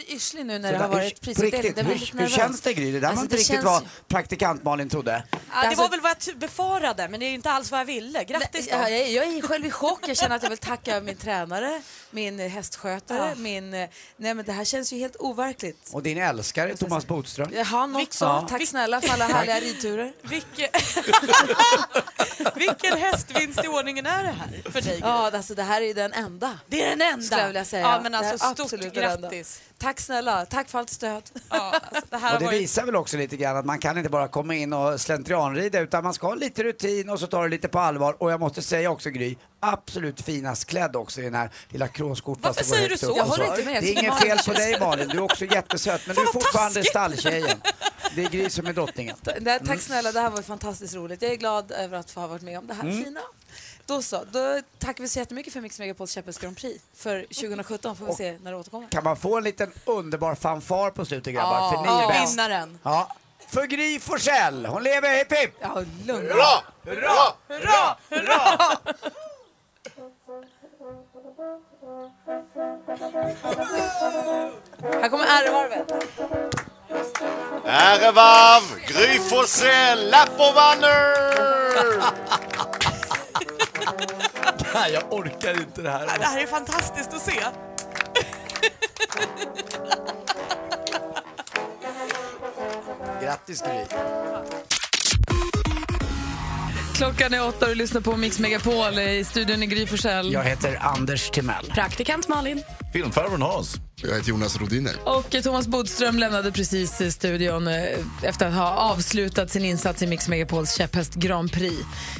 Lite yrslig nu när Så det har varit prisutdelning. hur, hur känns det Gry? Det där Alltså, var inte riktigt känns vad praktikant Malin trodde. Ja, det var väl vad jag befarade, men det är inte alls vad jag ville. Grattis då. Ja, jag, är- jag är själv i chock. Jag känner att jag vill tacka min tränare, min hästskötare, Ja. min... eh, Nej men det här känns ju helt overkligt. Och din älskare Thomas Bodström. Ja, Han också. Ja. Tack snälla för alla härliga ridturer. Vilken... Vilken hästvinst i ordningen är det här för dig? Gry? Ja, alltså det här är den enda. Det är den enda. Skulle jag vilja säga. Ja, men alltså stort absolut den enda. grattis. Tack snälla. Tack för allt stöd. Ja, alltså, det här Och det var ju... visar väl också lite grann att man kan inte bara komma in och slentrianrida utan man ska ha lite rutin och så tar det lite på allvar. Och jag måste säga också Gry, absolut finast klädd också i den här lilla kråsskjortan Varför säger du så? Jag håller inte med. Det är inget fel på dig Malin, du är också jättesöt men du är fortfarande taskigt. stalltjejen. Det är Gry som är drottningen. Det, tack snälla, det här var fantastiskt roligt. Jag är glad över att få ha varit med om det här Mm. fina. Då så, då tackar vi så jättemycket för Mix Megapols Käppels Grand Prix för 2017. Får vi se när det återkommer. Kan man få en liten underbar fanfar på slutet grabbar? Ja, för ni är ja. bäst. vinnaren. Ja. För Gry Forssell, hon lever, hipp hipp! Ja, lugn. Hurra! Hurra! Hurra! Hurra! Här kommer ärevarvet. Ärevarv, Gry Forssell, Lappovanner! Nej, jag orkar inte det här. Det här är fantastiskt att se. Grattis Gry. Klockan är åtta och du lyssnar på Mix Megapol i studion i Gry Forssell. Jag heter Anders Timell. Praktikant Malin. Filmfarbrorn Hans. Jag heter Jonas Rodiner. Och Thomas Bodström lämnade precis studion eh, efter att ha avslutat sin insats i Mix Megapols käpphäst Grand Prix.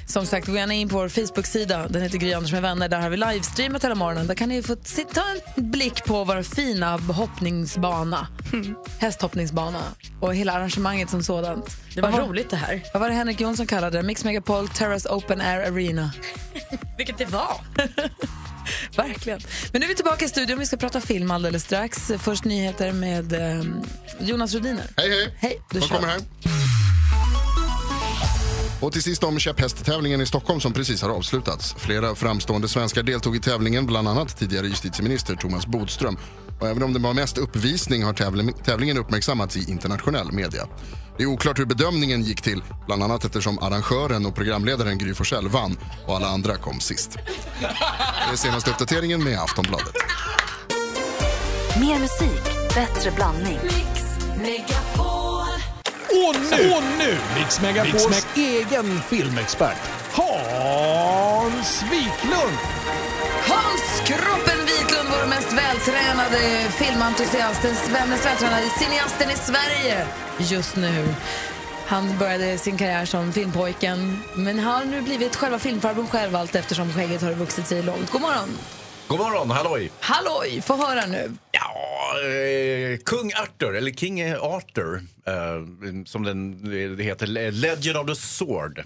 Som sagt, gå gärna in på vår Facebook-sida. Den heter Gry Anders med vänner. Där har vi livestreamat hela morgonen. Där kan ni få ta en blick på vår fina hoppningsbana. Hästhoppningsbana. Och hela arrangemanget som sådant. Det var Vad roligt det här. Vad var det Henrik Jonsson kallade det? Mix Megapol Terrace Open Air Arena. Vilket det var. Verkligen. Men nu är vi tillbaka i studion. Vi ska prata film alldeles strax. Först nyheter med eh, Jonas Rhodiner. Hej, hej. Hej, kommer här. Och till sist om käpphästtävlingen i Stockholm som precis har avslutats. Flera framstående svenskar deltog i tävlingen, bland annat tidigare justitieminister Thomas Bodström. Och även om det var mest uppvisning har tävling, tävlingen uppmärksammats i internationell media. Det är oklart hur bedömningen gick till, bland annat eftersom arrangören och programledaren Gry Forssell vann och alla andra kom sist. Det är senaste uppdateringen med Aftonbladet. Mer musik, bättre blandning. Och nu, och nu Mix Megapols egen filmexpert Hans Wiklund. Hans vår mest vältränade filmentusiast, den mest vältränade cineasten i Sverige just nu. Han började sin karriär som filmpojken, men har nu blivit själva filmfarbrorn själv allt eftersom skägget har vuxit sig långt. God morgon! God morgon, halloj! Halloj, få höra nu. Ja, eh, kung Arthur, eller King Arthur, eh, som den, det heter, Legend of the Sword.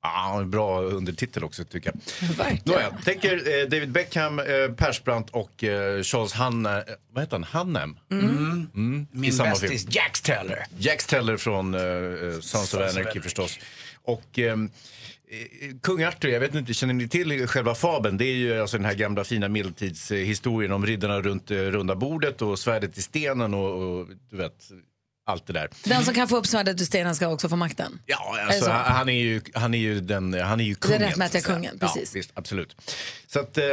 Ah, bra undertitel också tycker jag. Verkligen. Nåja, tänker eh, David Beckham, eh, Persbrandt och eh, Charles Hanne, vad heter han? Hannem? Mm. Mm, i Min samma bästis. Jax Teller. Jax Teller från Sons of Sons of Anarchy förstås. Och eh, Kung Arthur, jag vet inte, känner ni till själva fabeln? Det är ju alltså den här gamla fina medeltidshistorien om riddarna runt eh, runda bordet och svärdet i stenen och, och du vet, allt det där. Den som kan få upp svärdet ur stenen ska också få makten. Ja, Är alltså, så? han, han är ju, han är ju den, han är ju kungen. rättmätiga att säga. kungen, precis. Ja, visst, absolut. Så att, eh,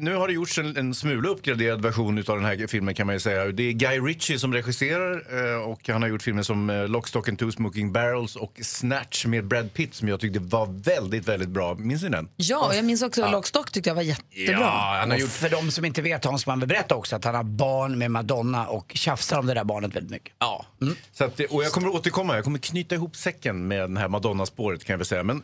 nu har det gjorts en, en smula uppgraderad version av den här filmen kan man ju säga. Det är Guy Ritchie som regisserar eh, och han har gjort filmer som eh, Lock, Stock and Two Smoking Barrels och Snatch med Brad Pitt som jag tyckte var väldigt, väldigt bra. Minns ni den? Ja, och jag minns också Ja. Lockstock tyckte jag var jättebra. Ja, han har gjort För de som inte vet, Hans, man vill berätta också att han har barn med Madonna och tjafsar om det där barnet väldigt mycket. Ja. Så att, och jag kommer återkomma, jag kommer knyta ihop säcken med den här Madonna-spåret kan jag väl säga. Men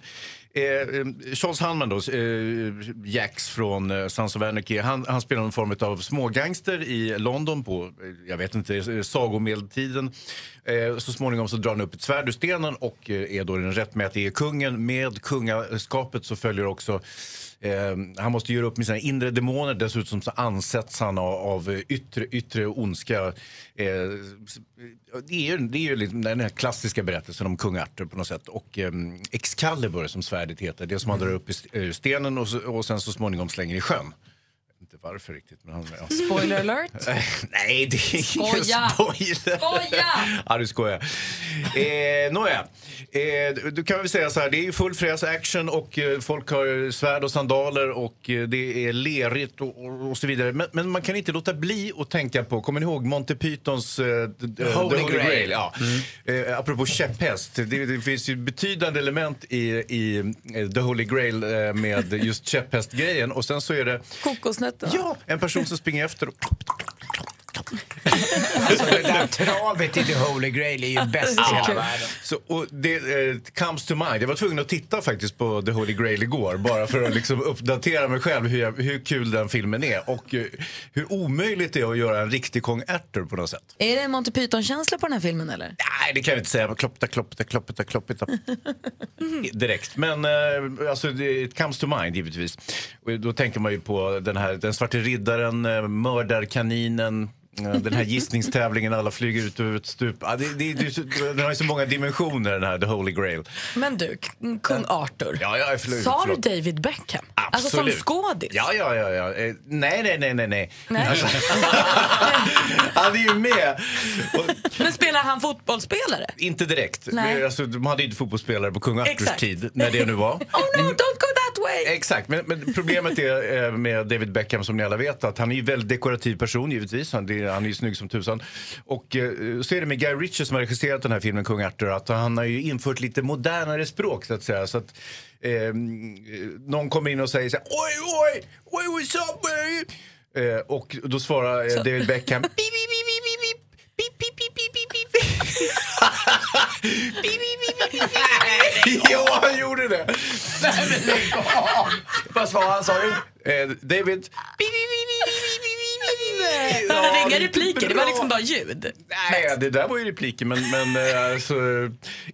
Eh, Charles Hanman då, eh, Jax från eh, Sons of Anarchy, han, han spelar en form av smågangster i London på, eh, jag vet inte, eh, sagomedeltiden. Eh, så småningom så drar han upp ett svärd ur stenen och eh, är då den rättmätige kungen. Med kungaskapet så följer också Eh, han måste göra upp med sina inre demoner. Dessutom så ansätts han av, av yttre, yttre ondska. Eh, det är ju, det är ju liksom den här klassiska berättelsen om kung Arthur på något sätt. Och eh, Excalibur som svärdet heter. Det som han drar upp i ur stenen och, så, och sen så småningom slänger i sjön. Varför riktigt. Men han, ja. Spoiler alert. Nej, det är ingen Skoja! spoiler. Skoja! ja, du skojar. Eh, Nåja, eh, du kan väl säga så här, det är ju full fräs action och eh, folk har svärd och sandaler och eh, det är lerigt och, och, och så vidare. Men, men man kan inte låta bli att tänka på, kommer ni ihåg Monty Pythons eh, The Holy Grail. Ja. Eh, apropå käpphäst, det, det finns ju betydande element i, i eh, The Holy Grail eh, med just käpphästgrejen och sen så är det Kokosnötterna. Ja, en person som springer efter och Alltså det där travet i The Holy Grail är ju bäst i hela världen. Så, och det eh, comes to mind. Jag var tvungen att titta faktiskt på The Holy Grail igår bara för att liksom uppdatera mig själv hur, jag, hur kul den filmen är och eh, hur omöjligt det är att göra en riktig kong Arthur på något sätt. Är det en Monty Python-känsla på den här filmen eller? Nej, det kan jag inte säga. Kloppita, kloppita, kloppita, kloppita. Direkt. Men eh, alltså, det it comes to mind givetvis. Och då tänker man ju på den här den svarte riddaren, eh, mördarkaninen, den här gissningstävlingen, alla flyger ut över ett stup. Ja, det, det, det, den har ju så många dimensioner den här The Holy Grail. Men du, kung Arthur. Ja, ja, förlåt, Sa du. David Beckham? Alltså som Absolut. skådis? Ja, ja, ja. ja. Eh, nej, nej, nej, nej. nej. Nej. Alltså, han är ju med. Men spelar han fotbollsspelare? Inte direkt. Nej. Alltså, de hade ju inte fotbollsspelare på kung Arthurs Exakt. tid, när det nu var. Oh no, don't go way! Exakt, men, men problemet är eh, med David Beckham som ni alla vet att han är ju väldigt dekorativ person givetvis. Han, det, han är ju snygg som tusan. Och eh, så är det med Guy Ritchie som har regisserat den här filmen Kung Arthur att han har ju infört lite modernare språk så att säga. Så att, eh, någon kommer in och säger så här, oj, oj, oj, what's up? Eh, och då svarar eh, David Beckham, "Beep, beep, beep, beep, beep, beep. Beep, beep, beep, beep, beep, beep." Beep, beep, beep, beep, beep, beep. Ja, han gjorde det. Nej men lägg av! Vad svarade han sa du? Eh, David, han hade inga repliker, det var liksom bara ljud. Nej, det där var ju repliker men, men eh, alltså,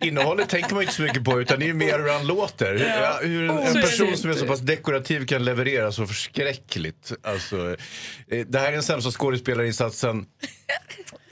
innehållet tänker man inte så mycket på utan det är ju mer hur han låter. Ja. hur en, Oh, en är person som är så pass dekorativ kan leverera så förskräckligt. Alltså, eh, det här är den sämsta skådespelarinsatsen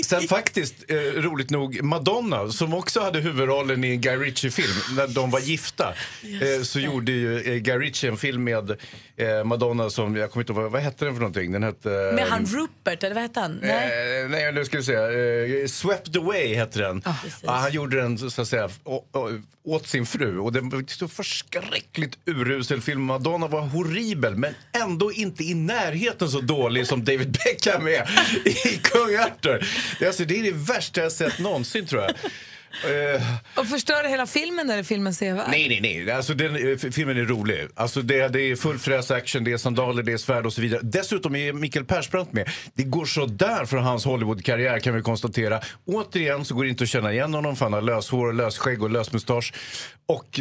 Sen faktiskt, eh, roligt nog, Madonna som också hade huvudrollen i en Guy Ritchie-film när de var gifta. Eh, så gjorde ju eh, Guy Ritchie en film med eh, Madonna som, jag kommer inte ihåg, vad, vad hette den för någonting? Den hette... Med han Rupert, eller vad hette han? Nej. Eh, nej, nu ska vi se. Eh, Swept Away hette den. ja, han gjorde den så att säga å, å, åt sin fru. Och det var så förskräckligt urusel film. Madonna var horribel men ändå inte i närheten så dålig som David Beckham är i Kung Arthur. Det, är alltså, det är det värsta jag sett någonsin tror jag. Eh, Och förstör hela filmen eller filmen sevärd? Nej, nej, nej. Alltså, den, eh, filmen är rolig. Alltså, det, det är full fräs action, det är sandaler, det är svärd och så vidare. Dessutom är Mikael Persbrandt med. Det går så där för hans Hollywood-karriär kan vi konstatera. Återigen så går det inte att känna igen honom för han har löshår, lösskägg och lösmustasch. Och,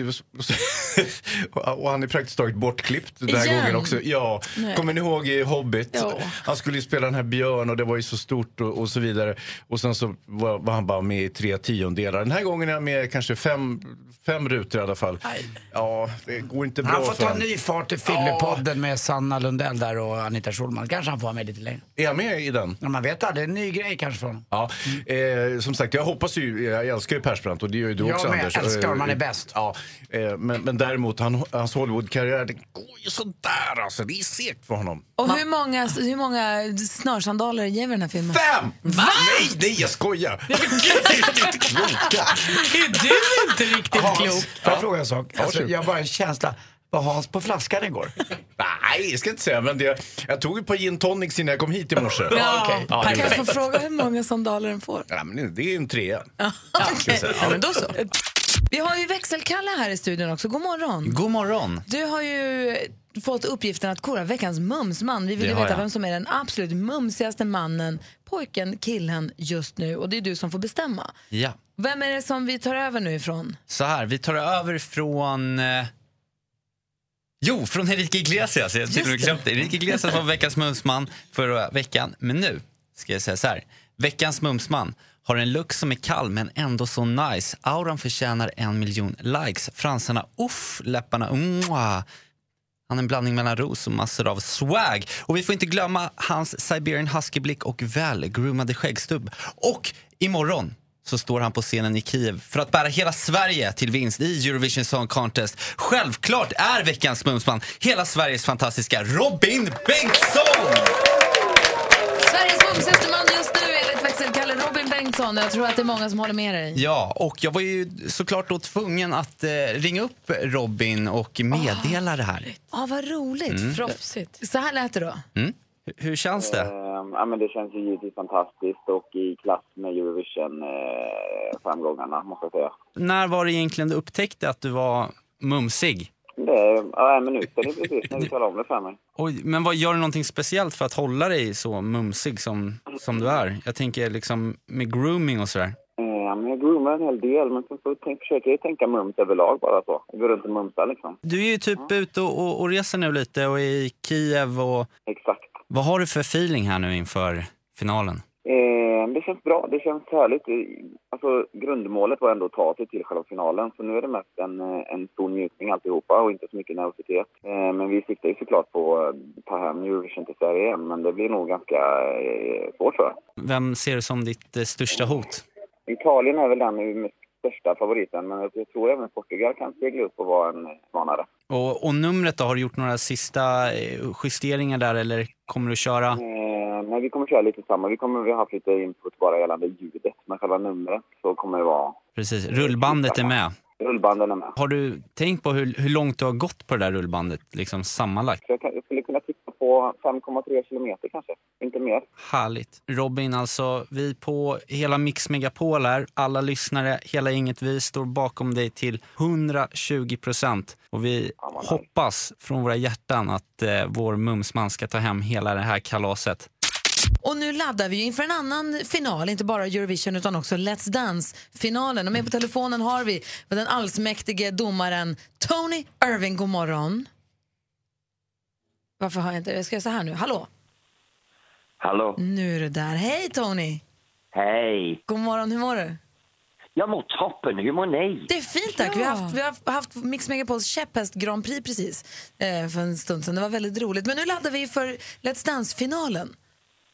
och han är praktiskt taget bortklippt den här Igen? gången också. Ja, Nej. kommer ni ihåg i Hobbit? Ja. Han skulle ju spela den här björn och det var ju så stort och, och så vidare. Och sen så var, var han bara med i tre tiondelar. Den här gången är han med kanske fem, fem rutor i alla fall. Ja, det går inte bra Han får för ta ny fart i Fyllepodden med Sanna Lundell där och Anita Schulman. Kanske han får vara med lite längre. Är han med i den? Ja, man vet aldrig, en ny grej kanske för honom. Ja, eh, som sagt, jag hoppas ju, jag älskar ju Persbrandt och det gör ju du Jag också med, Anders. älskar honom, han är Eh, bäst. Ja, eh, men, men däremot, han, hans Hollywood-karriär, det går ju sådär alltså. Det är segt för honom. Och hur många, hur många snörsandaler ger vi den här filmen? Fem! Va? Nej, nej, jag skojar! Är du inte riktigt Hans, klok? Får jag fråga en sak? Alltså, jag har bara en känsla. Var Hans på flaskan igår? Nej, jag ska inte säga, men det, jag tog ett par gin tonics innan jag kom hit i morse. Ja, okej. ja, det kan jag få fråga hur många sandaler den får? Ja, men det är en trea. Ja, säga. Ja, men då så. Vi har ju växelkalle här i studion också. God morgon. God morgon. Du har ju fått uppgiften att kora veckans mumsman. Vi vill ju veta jag. vem som är den absolut mumsigaste mannen, pojken, killen just nu. Och det är du som får bestämma. Ja. Vem är det som vi tar över nu ifrån? Så här, vi tar över från eh, Jo, från Enrique Iglesias. Jag till och med glömt det. Enrique Iglesias var veckans mumsman förra veckan. Men nu ska jag säga så här. Veckans mumsman har en look som är kall men ändå så nice. Auran förtjänar en miljon likes. Fransarna uff, läpparna mwah. Han är en blandning mellan ros och massor av swag. Och vi får inte glömma hans Siberian husky-blick och välgroomade skäggstubb. Och imorgon så står han på scenen i Kiev för att bära hela Sverige till vinst i Eurovision Song Contest. Självklart är veckans mumsman hela Sveriges fantastiska Robin Bengtsson! Sveriges mumsigaste Bengtsson. Jag tror att det är många som håller med dig. Ja, och jag var ju såklart då tvungen att eh, ringa upp Robin och meddela det här. Ja, vad roligt. Mm. Proffsigt. Så här lät det då. Mm. Hur- Hur känns det? Ehm, ja, men det känns ju givetvis fantastiskt och i klass med Eurovision-framgångarna, måste jag säga. När var det egentligen du upptäckte att du var mumsig? Det är ja, en minut sedan precis när du talade om det för mig. Oj, men vad, gör du någonting speciellt för att hålla dig så mumsig som, som du är? Jag tänker liksom med grooming och sådär. Ehm, men jag groomar en hel del, men sen så tänk, försöker jag tänka mums överlag bara så. Jag går runt och mumsar liksom. Du är ju typ ute och, och, och reser nu lite och är i Kiev och... Exakt. Vad har du för feeling här nu inför finalen? Ehm, det känns bra, det känns härligt. Alltså, grundmålet var ändå att ta sig till själva finalen, så nu är det mest en, eh, en stor njutning alltihopa och inte så mycket nervositet. Ehm, men vi siktar ju såklart på att ta hem Eurovision till Sverige igen, men det blir nog ganska eh, svårt jag. Vem ser du som ditt eh, största hot? Italien är väl den med största favoriten, men jag tror även Portugal kan segla upp och vara en utmanare. Och, och numret då, har du gjort några sista eh, justeringar där eller kommer du köra? Eh, men vi kommer köra lite samma. Vi kommer vi har haft lite input bara gällande ljudet, men själva numret så kommer det vara Precis, rullbandet är med. rullbanden är med. Har du tänkt på hur, hur långt du har gått på det där rullbandet liksom sammanlagt? Jag, kan, jag skulle kunna titta på 5,3 kilometer kanske, inte mer. Härligt. Robin, alltså vi på hela Mix Megapol här, alla lyssnare, hela inget vi står bakom dig till 120 procent. Och vi hoppas från våra hjärtan att eh, vår mumsman ska ta hem hela det här kalaset. Och nu laddar vi inför en annan final, inte bara Eurovision utan också Let's Dance-finalen. Och med på telefonen har vi den allsmäktige domaren Tony Irving. God morgon. Varför har jag inte... Jag ska göra så här nu. Hallå? Hallå? Nu är du där. Hej Tony! Hej! God morgon, hur mår du? Jag mår toppen, hur mår ni? Det är fint tack. Vi, har haft, vi har haft Mix Megapols käpphäst Grand Prix precis eh, för en stund sedan. Det var väldigt roligt. Men nu laddar vi för Let's Dance-finalen.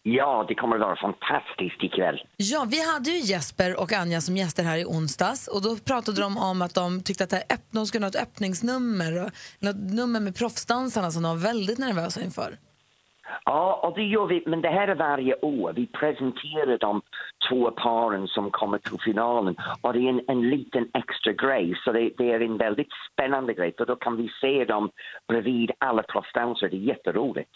Ja, det kommer att vara fantastiskt ikväll. Ja, vi hade ju Jesper och Anja som gäster här i onsdags och då pratade de om att de tyckte att det här öpp- de skulle ha ett öppningsnummer och något nummer med proffsdansarna som de var väldigt nervösa inför. Ja, och det gör vi, men det här är varje år. Vi presenterar de två paren som kommer till finalen och det är en, en liten extra grej, så det, det är en väldigt spännande grej, för då kan vi se dem bredvid alla proffsdansare. Det är jätteroligt.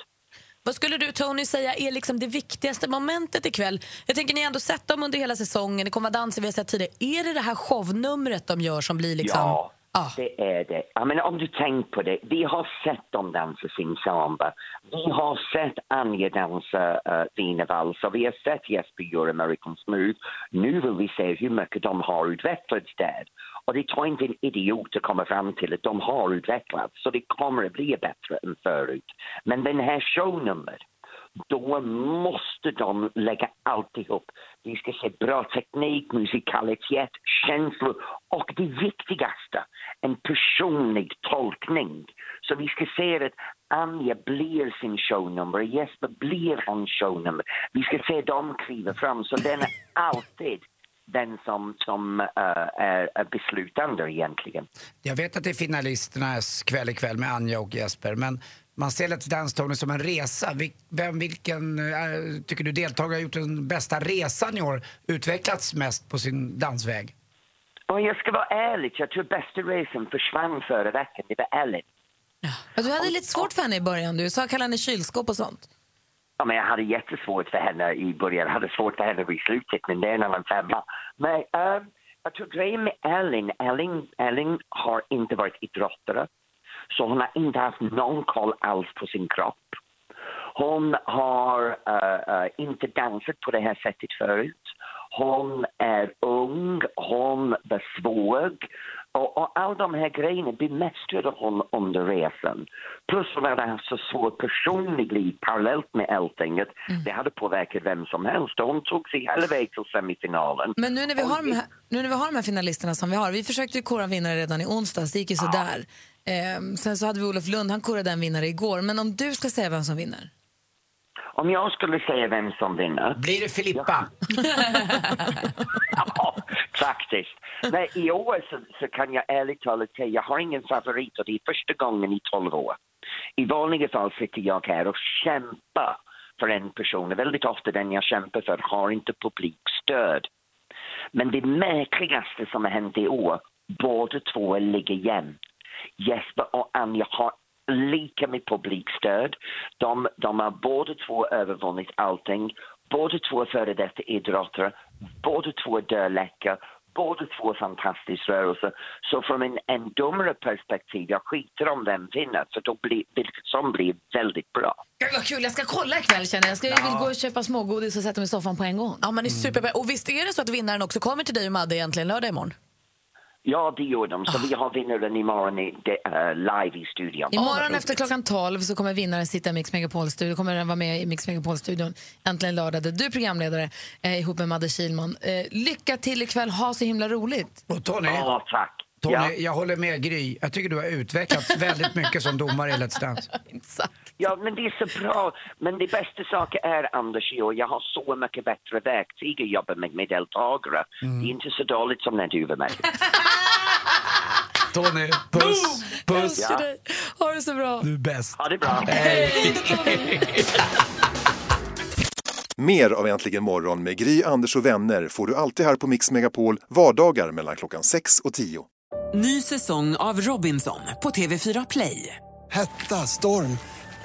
Vad skulle du Tony säga är liksom det viktigaste momentet ikväll? Jag tänker ni har ändå sett dem under hela säsongen, det kommer vara danser vi har sett tidigare. Är det det här shownumret de gör som blir liksom... Ja, det är det. Jag menar, om du tänker på det, vi har sett dem dansa sin samba. Vi har sett Anja dansa uh, Dina Valsa. Vi har sett Jesper göra American Smooth. Nu vill vi se hur mycket de har utvecklats där. Och det tar inte en idiot att komma fram till att de har utvecklats. Så det kommer att bli bättre än förut. Men den här shownummer, då måste de lägga alltihop. Vi ska se bra teknik, musikalitet, känslor och det viktigaste, en personlig tolkning. Så vi ska se att Anja blir sin shownummer, Jesper blir hans shownummer. Vi ska se dem kliva fram, så den är alltid den som, som eh, är, beslutande egentligen. Jag vet att det är finalisternas kväll ikväll med Anja och Jesper, men man ser Let's Dance Tony som en resa. Vem, vilken eh, tycker du deltagare har gjort den bästa resan i år? Utvecklats mest på sin dansväg? Och jag ska vara ärlig, jag tror bästa resan försvann förra veckan, det var Ellen. Ja, du hade lite svårt för henne i början. Du sa kalla henne kylskåp och sånt. Ja, men jag hade jättesvårt för henne i början, jag hade svårt för henne i slutet, men det är en annan femma. Men um, jag tror grejen med Elin, Elin, Elin har inte varit idrottare, så hon har inte haft någon koll alls på sin kropp. Hon har uh, uh, inte dansat på det här sättet förut. Hon är ung, hon var svag och, och all de här grejerna bemästrade hon under resan. Plus hon hade haft så svårt personligt liv parallellt med allting. att Det hade påverkat vem som helst. Och hon tog sig hela vägen till semifinalen. Men nu när, vi har de här, nu när vi har de här finalisterna som vi har, vi försökte ju kora vinnare redan i onsdags, det gick ju sådär. Ehm, sen så hade vi Olof Lund, han korade en vinnare igår. Men om du ska säga vem som vinner? Om jag skulle säga vem som vinner... Blir det Filippa? ja, faktiskt. Nej, I år så, så kan jag ärligt talat säga jag har ingen favorit och det är första gången i 12 år. I vanliga fall sitter jag här och kämpar för en person. Och Väldigt ofta den jag kämpar för har inte publikstöd. Men det märkligaste som har hänt i år, båda två ligger jämnt. Jesper och Anja har lika med publikstöd. De, de har båda två övervunnit allting. Båda två är före detta idrottare. Båda två är dödläckare. Båda två är fantastisk rörelse. Så från en, en domarperspektiv, jag skiter om vem vinner, för då blir som blir väldigt bra. Gud vad kul, jag ska kolla ikväll känner jag. Jag ska, jag vill gå och köpa smågodis och sätta mig i soffan på en gång. Ja, men det är superbra. Och visst är det så att vinnaren också kommer till dig och Madde egentligen lördag imorgon? Ja, det gör de. Så vi har vinnaren imorgon i, de, eh, live i studion. Imorgon efter klockan 12 så kommer vinnaren sitta i Mix Megapol-studion. kommer den vara med i Mix Megapol-studion äntligen lördag. Där du är programledare eh, ihop med Madde Kilman. Eh, lycka till ikväll, ha så himla roligt. Och Tony, Ja, tack. Tony Ja. jag håller med Gry. Jag tycker du har utvecklats väldigt mycket som domare i Let's Dance. Ja, men det är så bra. Men det bästa saken är, Anders, jag har så mycket bättre verktyg att jobba med, med deltagare. Det är inte så dåligt som när du var med. Tony, puss, puss. Ja. Ha det så bra. Du är bäst. Ha det bra. Mer av Äntligen morgon med Gry, Anders och vänner får du alltid här på Mix Megapol vardagar mellan klockan 6 och 10. Ny säsong av Robinson på TV4 Play. Hetta, storm,